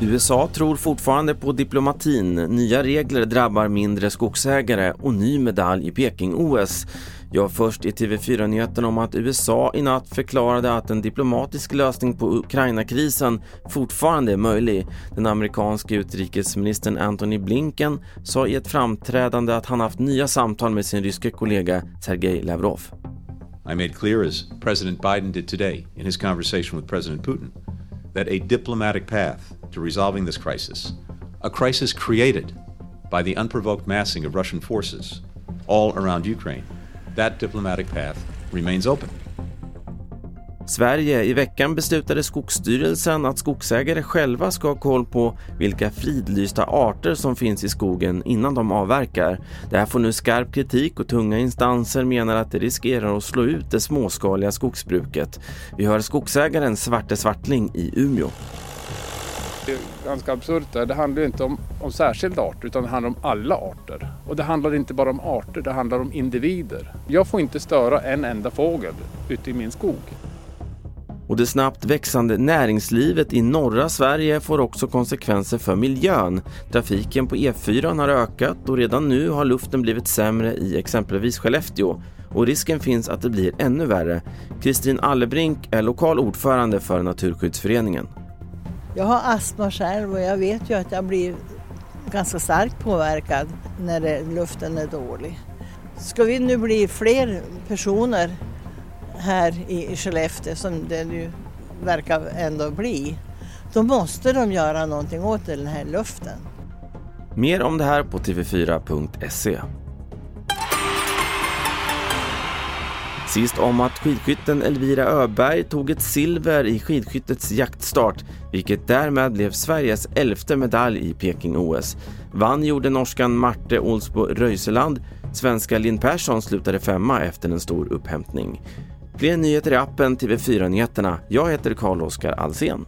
USA tror fortfarande på diplomatin. Nya regler drabbar mindre skogsägare och ny medalj i Peking-OS. Ja, först i TV4-nyheterna om att USA i natt förklarade att en diplomatisk lösning på Ukraina-krisen fortfarande är möjlig. Den amerikanske utrikesministern Antony Blinken sa i ett framträdande att han haft nya samtal med sin ryske kollega Sergej Lavrov. I made clear as President Biden did today in his conversation with President Putin that a diplomatic path to resolving this crisis, a crisis created by the unprovoked massing of Russian forces all around Ukraine, that diplomatic path remains open. Sverige. I veckan beslutade Skogsstyrelsen att skogsägare själva ska ha koll på vilka fridlysta arter som finns i skogen innan de avverkar. Det här får nu skarp kritik och tunga instanser menar att det riskerar att slå ut det småskaliga skogsbruket. Vi hör skogsägaren Svarte Svartling i Umeå. Det är ganska absurt. Det handlar inte om, om särskilda arter utan det handlar om alla arter. Och det handlar inte bara om arter, det handlar om individer. Jag får inte störa en enda fågel ute i min skog. Och det snabbt växande näringslivet i norra Sverige får också konsekvenser för miljön. Trafiken på E4 har ökat och redan nu har luften blivit sämre i exempelvis Skellefteå. Och risken finns att det blir ännu värre. Kristin Allebrink är lokal ordförande för Naturskyddsföreningen. Jag har astma själv och jag vet ju att jag blir ganska starkt påverkad när luften är dålig. Ska vi nu bli fler personer här i Skellefteå som det nu verkar ändå bli, då måste de göra någonting åt den här luften. Mer om det här på tv4.se. Sist om att skidskytten Elvira Öberg tog ett silver i skidskyttets jaktstart, vilket därmed blev Sveriges elfte medalj i Peking-OS. Vann gjorde norskan Marte Olsbo Röiseland. Svenska Linn Persson slutade femma efter en stor upphämtning. Fler nyheter i appen TV4 Nyheterna. Jag heter Carl-Oskar Alsen.